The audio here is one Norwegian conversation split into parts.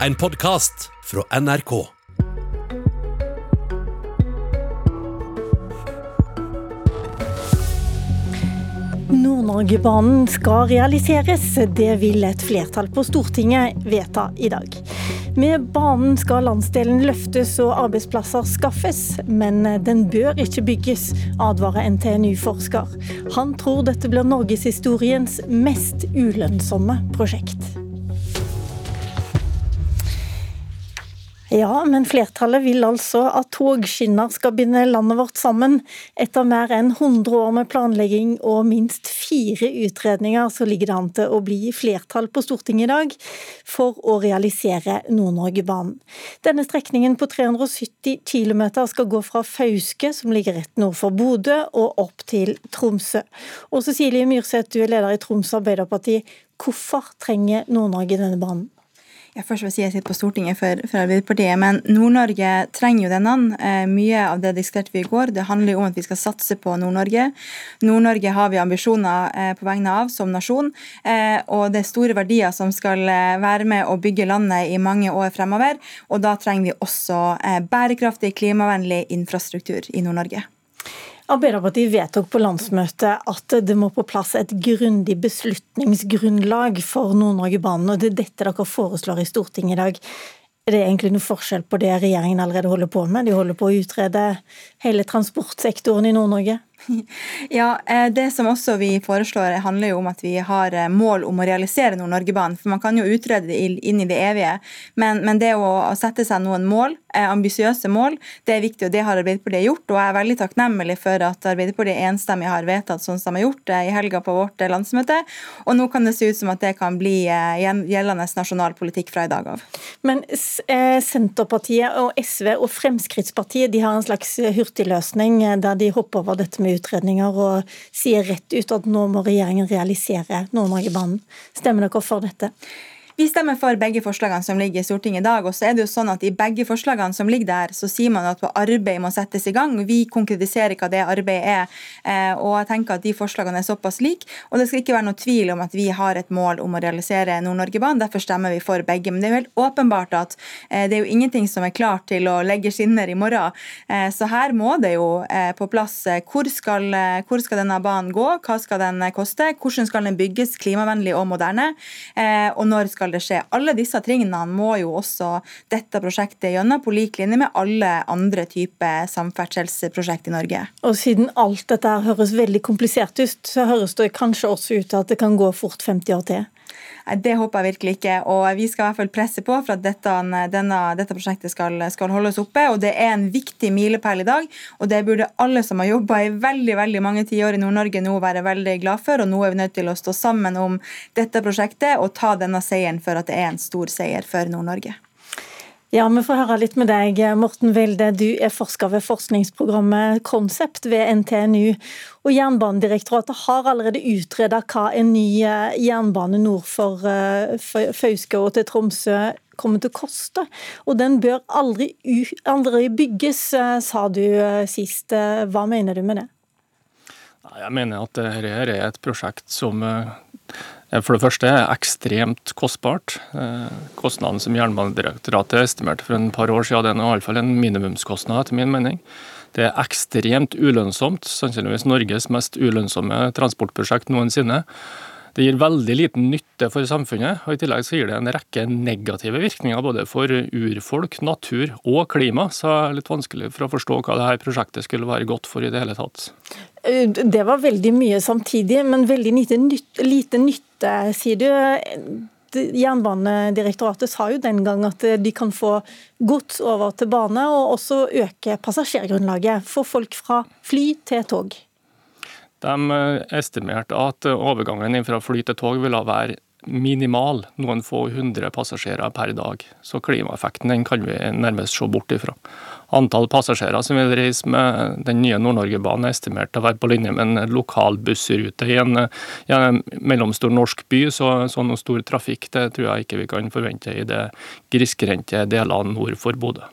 En podkast fra NRK. Nord-Norge-banen skal realiseres. Det vil et flertall på Stortinget vedta i dag. Med banen skal landsdelen løftes og arbeidsplasser skaffes, men den bør ikke bygges, advarer NTNU-forsker. Han tror dette blir norgeshistoriens mest ulønnsomme prosjekt. Ja, men flertallet vil altså at togskinner skal binde landet vårt sammen. Etter mer enn 100 år med planlegging og minst fire utredninger, så ligger det an til å bli flertall på Stortinget i dag for å realisere Nord-Norge-banen. Denne strekningen på 370 km skal gå fra Fauske, som ligger rett nord for Bodø, og opp til Tromsø. Og Cecilie Myrseth, du er leder i Troms Arbeiderparti. Hvorfor trenger Nord-Norge denne banen? Ja, først vil jeg si jeg sitter på Stortinget for, for Arbeiderpartiet, men Nord-Norge trenger jo denne. Eh, mye av det diskuterte vi i går. Det handler jo om at vi skal satse på Nord-Norge. Nord-Norge har vi ambisjoner eh, på vegne av som nasjon, eh, og det er store verdier som skal være med å bygge landet i mange år fremover. Og da trenger vi også bærekraftig, klimavennlig infrastruktur i Nord-Norge. Arbeiderpartiet vedtok på landsmøtet at det må på plass et grundig beslutningsgrunnlag for Nord-Norge-banen, og det er dette dere foreslår i Stortinget i dag. Er det egentlig noe forskjell på det regjeringen allerede holder på med? De holder på å utrede hele transportsektoren i Nord-Norge? Ja, eh, Det som også vi foreslår, handler jo om at vi har eh, mål om å realisere Nord-Norge-banen. For Man kan jo utrede det inn i det evige, men, men det å sette seg noen mål, eh, ambisiøse mål, det er viktig, og det har Arbeiderpartiet gjort. Og jeg er veldig takknemlig for at Arbeiderpartiet enstemmig har vedtatt sånn som de har gjort det i helga på vårt landsmøte. Og nå kan det se ut som at det kan bli gjeldende nasjonal politikk fra i dag av. Men Senterpartiet og SV og Fremskrittspartiet de har en slags hurtigløsning der de hopper over dette med utredninger og sier rett ut at nå må regjeringen realisere Nord-Norge-banen. Stemmer dere for dette? Vi stemmer for begge forslagene som ligger i Stortinget i dag. og så er det jo sånn at I begge forslagene som ligger der, så sier man at arbeid må settes i gang. Vi konkretiserer hva det arbeidet er. Eh, og jeg tenker at De forslagene er såpass like. Og det skal ikke være noe tvil om at vi har et mål om å realisere Nord-Norge-banen. Derfor stemmer vi for begge. Men det er jo helt åpenbart at eh, det er jo ingenting som er klart til å legge skinner i morgen. Eh, så her må det jo på plass hvor skal, hvor skal denne banen gå, hva skal den koste, hvordan skal den bygges klimavennlig og moderne, og når skal skal det skje. Alle disse tingene må jo også dette prosjektet gjennom, på lik linje med alle andre typer samferdselsprosjekt i Norge. Og Siden alt dette høres veldig komplisert ut, så høres det kanskje også ut til at det kan gå fort 50 år til? Det håper jeg virkelig ikke. og Vi skal i hvert fall presse på for at dette, denne, dette prosjektet skal, skal, holdes oppe. og Det er en viktig milepæl i dag. og Det burde alle som har jobba i veldig veldig mange tiår i Nord-Norge nå være veldig glad for. og Nå er vi nødt til å stå sammen om dette prosjektet og ta denne seieren for at det er en stor seier for Nord-Norge. Ja, Vi får høre litt med deg, Morten Welde. Du er forsker ved forskningsprogrammet Konsept ved NTNU. Og Jernbanedirektoratet har allerede utreda hva en ny eh, jernbane nord for eh, Fauske og til Tromsø kommer til å koste. Og den bør aldri, aldri bygges, eh, sa du sist. Hva mener du med det? Jeg mener at dette er et prosjekt som for det første er det ekstremt kostbart. Eh, kostnaden som Jernbanedirektoratet estimerte for en par år siden, den er iallfall en minimumskostnad, etter min mening. Det er ekstremt ulønnsomt, sannsynligvis Norges mest ulønnsomme transportprosjekt noensinne. Det gir veldig liten nytte for samfunnet, og i tillegg så gir det en rekke negative virkninger både for urfolk, natur og klima. Så det er litt vanskelig for å forstå hva dette prosjektet skulle være godt for i det hele tatt. Eh, det var veldig mye samtidig, men veldig lite, nytte, lite nytte, sier du. Jernbanedirektoratet sa jo den gang at de kan få gods over til bane, og også øke passasjergrunnlaget. for folk fra fly til tog. De eh, estimerte at overgangen fra fly til tog ville være minimal, noen få hundre passasjerer per dag. Så klimaeffekten den kan vi nærmest se bort ifra. Antall passasjerer som vil reise med den nye Nord-Norge-banen er estimert til å være på linje med en lokal bussrute i en, i en mellomstor norsk by. Så noe stor trafikk det tror jeg ikke vi kan forvente i de grisgrendte delene nord for Bodø.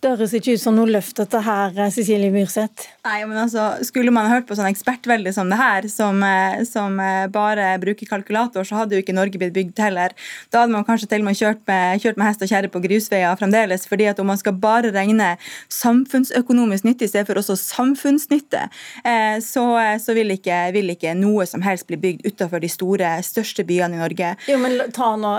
Det høres ikke ut som noe løft dette her, Cecilie Myrseth. Nei, men altså, Skulle man hørt på sånn ekspertvelde som det her, som, eh, som, eh, bare bruker kalkulator, så hadde jo ikke Norge blitt bygd heller. Da hadde man kanskje til og med kjørt med, kjørt med hest og kjerre på grusveier fremdeles. fordi at om man skal bare regne samfunnsøkonomisk nytte i stedet for også samfunnsnytte, eh, så, så vil, ikke, vil, ikke, noe som helst bli bygd utenfor de store, største byene i Norge. Jo, men ta nå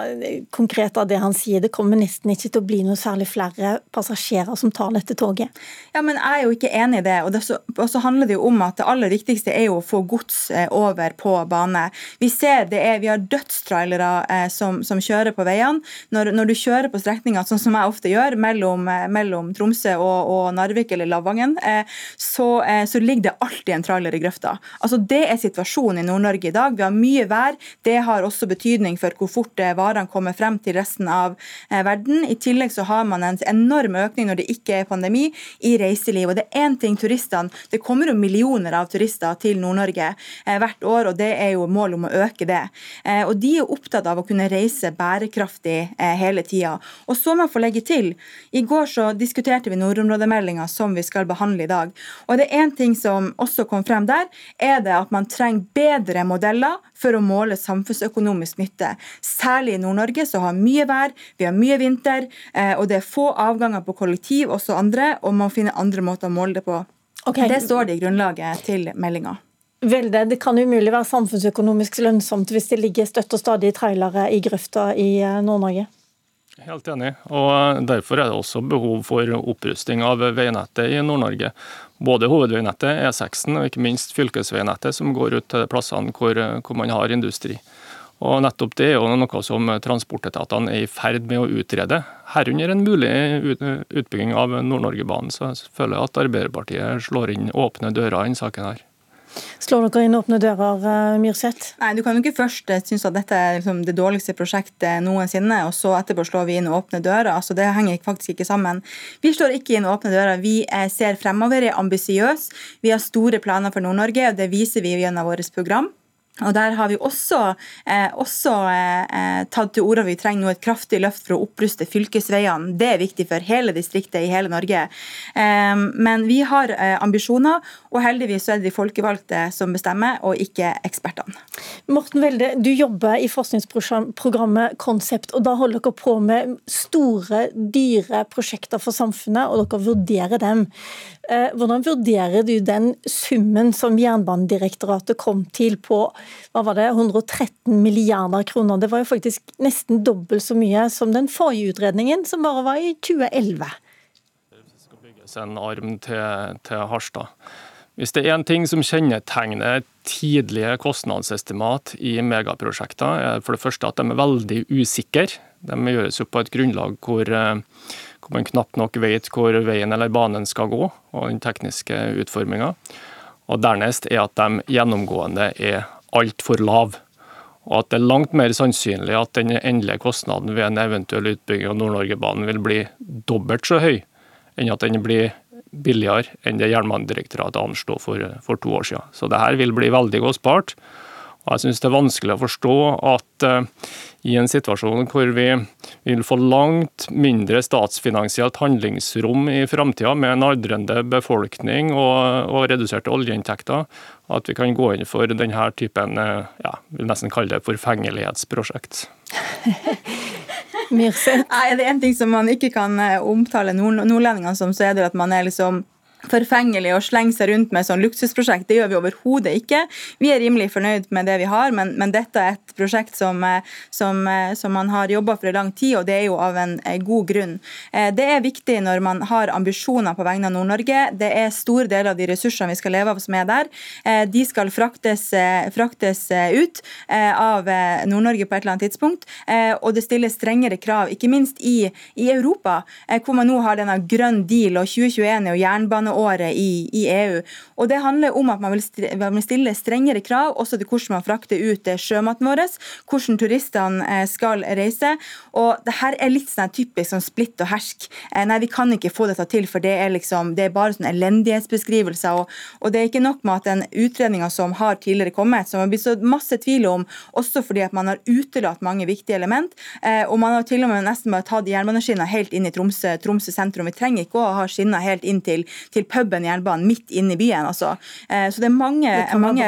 konkret av det han sier. Det kommer nesten ikke til å bli noe særlig flere passasjerer passasjerer som tar dette toget. Ja, men Jeg er jo ikke enig i det. Og, det så, og så handler det jo om at det aller viktigste er jo å få gods eh, over på bane. Vi ser det er, vi har dødstrailere eh, som, som, kjører på veiene. Når, når, du kjører på strekninger, sånn som jeg ofte gjør, mellom, eh, mellom Tromsø og, og, Narvik eller Lavangen, eh, så, eh, så, ligger det alltid en trailer i grøfta. Altså, Det er situasjonen i Nord-Norge i dag. Vi har mye vær. Det har også betydning for hvor fort eh, varene kommer frem til resten av verden. I tillegg så har man en enorm økning når det ikke er pandemi, i reiseliv. Og det er én ting turistene Det kommer jo millioner av turister til Nord-Norge eh, hvert år, og det er jo mål om å øke det. Eh, og de er opptatt av å kunne reise bærekraftig eh, hele tida. Og så må jeg få legge til, i går så diskuterte vi nordområdemeldinga som vi skal behandle i dag. Og det er én ting som også kom frem der, er det at man trenger bedre modeller for å måle samfunnsøkonomisk nytte. Særlig i Nord-Norge så har mye vær, vi har mye vinter, og det er få avganger på kollektiv kollektiv, også andre, og man finner andre måter å måle det på. Okay. Det står det i grunnlaget til meldinga. Vel, det, det kan umulig være samfunnsøkonomisk lønnsomt hvis det ligger støtt og stadig trailere i grøfta i eh, Nord-Norge? Helt enig, og derfor er det også behov for opprusting av veinettet i Nord-Norge. Både hovedveinettet, E6 og ikke minst fylkesveinettet som går ut til plassene hvor, hvor man har industri. Og nettopp Det er jo noe som transportetatene er i ferd med å utrede, herunder en mulig utbygging av Nord-Norgebanen. Så jeg føler at Arbeiderpartiet slår inn åpne dører i denne saken. her. Slår dere inn åpne dører, eh, Myrseth? Nei, Du kan jo ikke først eh, synes at dette er liksom det dårligste prosjektet noensinne, og så etterpå slår vi inn åpne dører. Altså, Det henger faktisk ikke sammen. Vi slår ikke inn åpne dører. Vi eh, ser fremover, er ambisiøse. Vi har store planer for Nord-Norge, og det viser vi gjennom vårt program. Og Der har vi også, eh, også eh, tatt til orde vi trenger nå et kraftig løft for å oppruste fylkesveiene. Det er viktig for hele distriktet i hele Norge. Eh, men vi har eh, ambisjoner, og heldigvis er det de folkevalgte som bestemmer, og ikke ekspertene. Morten Welde, du jobber i forskningsprogrammet Konsept, og da holder dere på med store, dyre prosjekter for samfunnet, og dere vurderer dem. Eh, hvordan vurderer du den summen som Jernbanedirektoratet kom til på hva var det, 113 milliarder kroner? Det var jo faktisk nesten dobbelt så mye som den forrige utredningen, som bare var i 2011. Det skal bygges en arm til, til Harstad. Hvis det er én ting som kjennetegner tidlige kostnadsestimat i megaprosjekter, er for det første at de er veldig usikre. De gjøres jo på et grunnlag hvor, eh, hvor man knapt nok vet hvor veien eller banen skal gå, og den tekniske utforminga. Og dernest er at de gjennomgående er altfor lav. Og at det er langt mer sannsynlig at den endelige kostnaden ved en eventuell utbygging av Nord-Norge-banen vil bli dobbelt så høy enn at den blir billigere enn det Jernbanedirektoratet anslo for, for, to år siden. Så det her vil bli veldig godt spart. Og jeg syns det er vanskelig å forstå at uh, i en situasjon hvor vi vil få langt mindre statsfinansielt handlingsrom i framtida, med en aldrende befolkning og, og, reduserte oljeinntekter, at vi kan gå inn for denne typen uh, ja, vil nesten kalle det forfengelighetsprosjekt. Myrseth? Er det en ting som man ikke kan eh, omtale nord nordlendingene som, så er det at man er liksom forfengelig å slenge seg rundt med sånn luksusprosjekt. Det gjør vi overhodet ikke. Vi er rimelig fornøyd med det vi har, men, men dette er et prosjekt som, eh, som, eh, som man har jobba for i lang tid, og det er jo av en eh, god grunn. Det er viktig når man har ambisjoner på vegne av Nord-Norge. Det er store deler av de ressursene vi skal leve av som er der. De skal fraktes, fraktes ut av Nord-Norge på et eller annet tidspunkt, og det stilles strengere krav, ikke minst i, i Europa, hvor man nå har denne grønn deal, og 2021 er jo året i, i, EU. Og Det handler om at man vil stille strengere krav også til hvordan man frakter ut sjømaten vår, hvordan turistene skal reise. Og det her er litt sånn typisk sånn splitt og hersk. Nei, vi kan ikke få dette til, for det er, liksom, det er bare sånn elendighetsbeskrivelser. Og, og, det er ikke nok med at den utredninga som har tidligere kommet, som har blitt så masse tvil om, også fordi at man har utelatt mange viktige element, eh, og man har til og med nesten bare tatt jernbaneskinner helt inn i Tromsø, Tromsø sentrum. Vi trenger ikke å ha skinner helt inn til, til puben i jernbanen, midt inne i byen. altså. Eh, så det er mange, det mange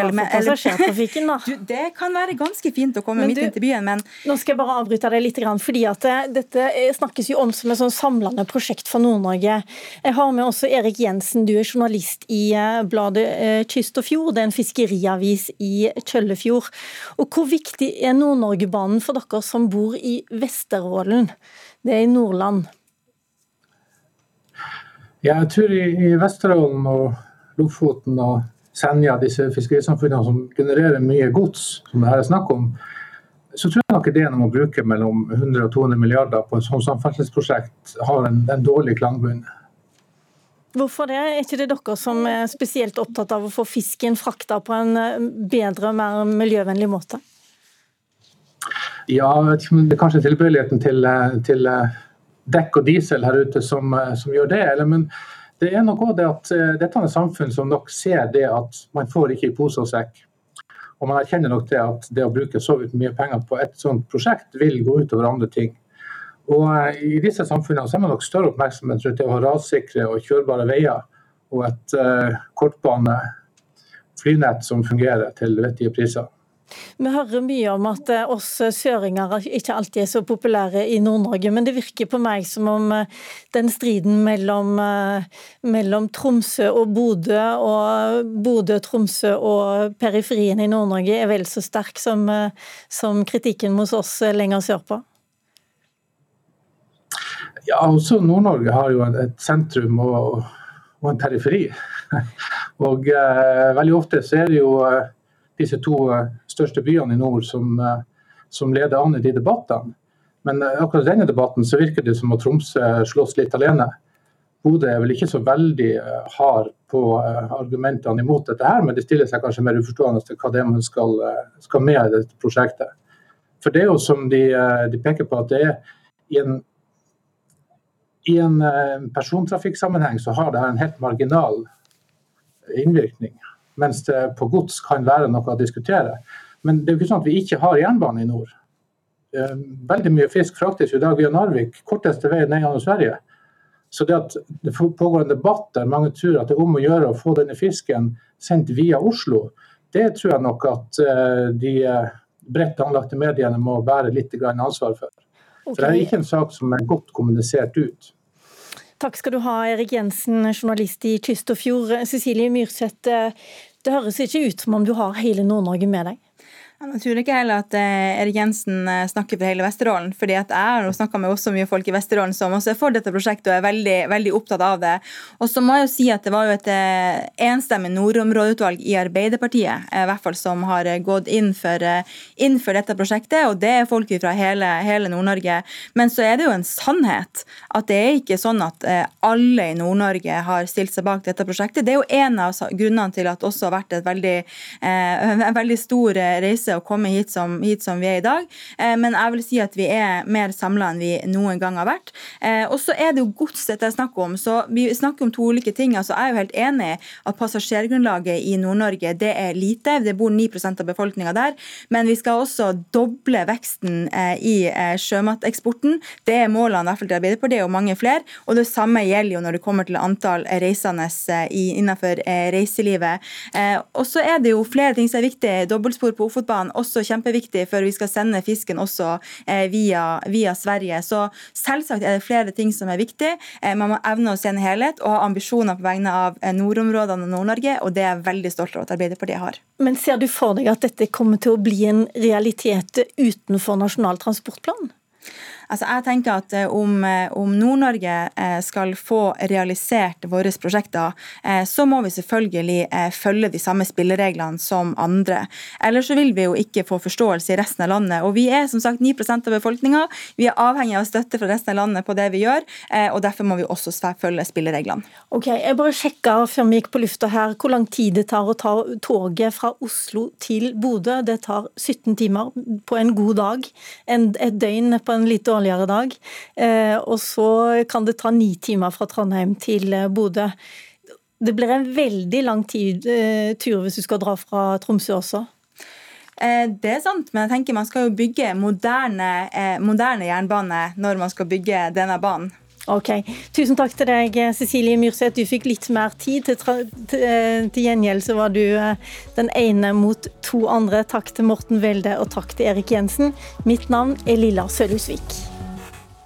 du, Det kan være ganske fint å komme midt inn til byen, men Nå skal jeg bare avbryte deg litt, fordi at det, dette snakkes jo om som et sånn samlende prosjekt for Nord-Norge. Jeg har med også Erik Jensen, du er journalist i eh, bladet eh, Kyst og fjord. Det er en fiskeriavis i Kjøllefjord. Og Hvor viktig er Nord-Norgebanen for dere som bor i Vesterålen? Det er i Nordland. Ja, jeg tror i, i Vesterålen og Lofoten og Senja, disse fiskerisamfunnene som genererer mye gods, som det her er snakk om, så tror jeg nok ideen om å bruke mellom 100 og 200 milliarder på et sånt samferdselsprosjekt har en, en dårlig klangbunn. Hvorfor det? Er ikke det dere som er spesielt opptatt av å få fisken frakta på en eh, bedre og mer miljøvennlig måte? Ja, det er kanskje tilbøyeligheten til, eh, til, eh, dekk og diesel her ute som, som gjør det. Eller, men det er også det at dette er et samfunn som nok ser det at man får ikke i pose og sekk. Og man erkjenner nok det at det å bruke så mye penger på et sånt prosjekt vil gå utover andre ting. Og eh, I disse samfunnene så er man nok større oppmerksomhet rundt det å ha rassikre og kjørbare veier og et uh, kortbane flynett som fungerer til vettige priser. Vi hører mye om at eh, oss søringer ikke alltid er så populære i Nord-Norge, men det virker på meg som om den striden mellom, mellom Tromsø og Bodø, og Bodø, Tromsø og periferien i Nord-Norge er vel så sterk som, som kritikken mot oss lenger sørpå? Ja, også Nord-Norge har jo et sentrum og, og en periferi. og eh, Veldig ofte så er det jo eh, disse to eh, største byene i nord som, eh, som leder an i de debattene. Men eh, akkurat denne debatten så virker det som at Tromsø slåss litt alene. Bodø er vel ikke så veldig hard på argumentene imot dette, her, men de stiller seg kanskje mer uforstående til hva det man skal, skal med i dette prosjektet. For det er jo som de, de peker på, at det er i en i en persontrafikksammenheng så har det her en helt marginal innvirkning. Mens det på gods kan være noe å diskutere. Men det er jo ikke sånn at vi ikke har jernbane i nord. Eh, veldig mye fisk fraktes i dag via Narvik, korteste vei ned gjennom Sverige. Så det at det pågår en debatt der mange tror at det er om å gjøre å få denne fisken sendt via Oslo, det tror jeg nok at eh, de bredt anlagte mediene må bære litt ansvar for. Okay. For det er ikke en sak som er godt kommunisert ut. Takk skal du ha, Erik Jensen, journalist i Kyst og Fjord. Cecilie Myrseth, det høres ikke ut som om du har hele Nord-Norge med deg? Jeg tror ikke heller at eh, Erik Jensen eh, snakker for hele Vesterålen. fordi at Jeg har snakka med også mye folk i Vesterålen som også er for dette prosjektet og er veldig, veldig opptatt av det. Og så må jeg jo si at Det var jo et eh, enstemmig nordområdeutvalg i Arbeiderpartiet i hvert fall som har gått inn for, inn for dette prosjektet, og det er folk fra hele, hele Nord-Norge. Men så er det jo en sannhet at det er ikke sånn at alle i Nord-Norge har stilt seg bak dette prosjektet. Det er jo en av grunnene til at det også har vært et veldig, en veldig stor reise å komme hit som, hit som vi er i dag. Eh, men jeg vil si at vi er mer samla enn vi noen gang har vært. Eh, og så er det jo gods dette er snakk om. Så vi snakker om to ulike ting. altså Jeg er jo helt enig at passasjergrunnlaget i Nord-Norge det er lite. Det bor 9% av befolkninga der. Men vi skal også doble veksten eh, i sjømateksporten. Det er målene i hvert fall til Arbeiderpartiet og mange flere. Og det samme gjelder jo når det kommer til antall reisende innenfor reiselivet. Og så er det jo flere ting som er viktig. Dobbeltspor på Ofotbanen Nordland også kjempeviktig, for vi skal sende fisken også eh, via, via, Sverige. Så selvsagt er det flere ting som er viktig. Eh, man må evne å se en helhet og ha ambisjoner på vegne av eh, nordområdene og Nord-Norge, og det er jeg veldig stolt over at Arbeiderpartiet har. Men ser du for deg at dette kommer til å bli en realitet utenfor Nasjonal transportplan? Altså, jeg tenker at eh, Om, eh, om Nord-Norge eh, skal få realisert våre prosjekter, så må vi selvfølgelig følge de samme spillereglene som andre. Ellers så vil vi jo ikke få forståelse i resten av landet. Og Vi er som sagt 9% av befolkninga. Vi er avhengig av støtte fra resten av landet på det vi gjør, og derfor må vi også følge spillereglene. Ok, Jeg bare sjekka før vi gikk på lufta her hvor lang tid det tar å ta toget fra Oslo til Bodø. Det tar 17 timer på en god dag. En, et døgn på en litt dårligere dag. Eh, og så kan det ta ni timer fra Trondheim til eh, Bodø. Det blir en veldig lang tid, eh, tur hvis du skal dra fra Tromsø også. Det er sant, men jeg tenker man skal jo bygge moderne, moderne jernbane når man skal bygge denne banen. Ok. Tusen takk til deg, Cecilie Myrseth. Du fikk litt mer tid. Til, til, til gjengjeld så var du den ene mot to andre. Takk til Morten Welde og takk til Erik Jensen. Mitt navn er Lilla Sølhusvik.